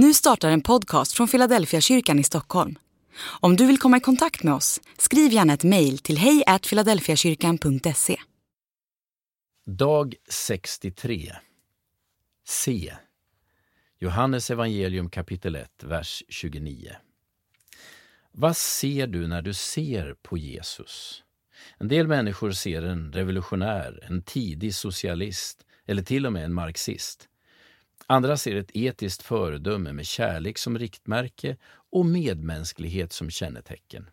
Nu startar en podcast från Philadelphia kyrkan i Stockholm. Om du vill komma i kontakt med oss, skriv gärna ett mejl till hejfiladelfiakyrkan.se. Dag 63 C. Johannes evangelium kapitel 1, vers 29. Vad ser du när du ser på Jesus? En del människor ser en revolutionär, en tidig socialist eller till och med en marxist. Andra ser ett etiskt föredöme med kärlek som riktmärke och medmänsklighet som kännetecken.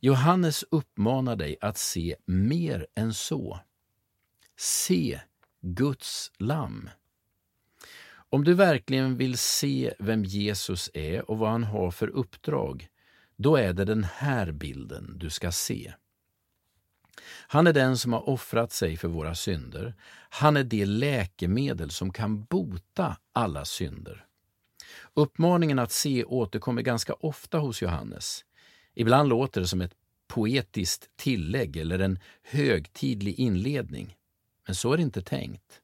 Johannes uppmanar dig att se mer än så. Se Guds lamm. Om du verkligen vill se vem Jesus är och vad han har för uppdrag, då är det den här bilden du ska se. Han är den som har offrat sig för våra synder. Han är det läkemedel som kan bota alla synder. Uppmaningen att se återkommer ganska ofta hos Johannes. Ibland låter det som ett poetiskt tillägg eller en högtidlig inledning. Men så är det inte tänkt.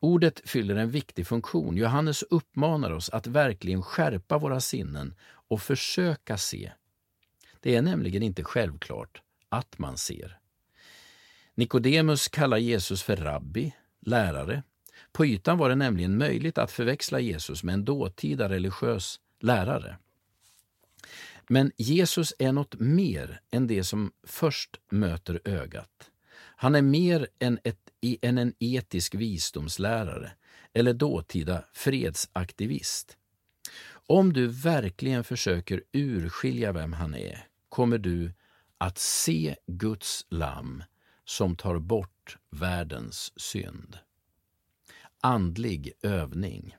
Ordet fyller en viktig funktion. Johannes uppmanar oss att verkligen skärpa våra sinnen och försöka se. Det är nämligen inte självklart att man ser. Nikodemus kallar Jesus för rabbi, lärare. På ytan var det nämligen möjligt att förväxla Jesus med en dåtida religiös lärare. Men Jesus är något mer än det som först möter ögat. Han är mer än, ett, än en etisk visdomslärare eller dåtida fredsaktivist. Om du verkligen försöker urskilja vem han är kommer du att se Guds lamm som tar bort världens synd. Andlig övning.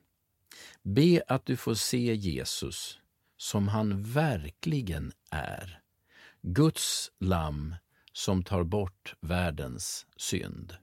Be att du får se Jesus som han verkligen är. Guds lamm som tar bort världens synd.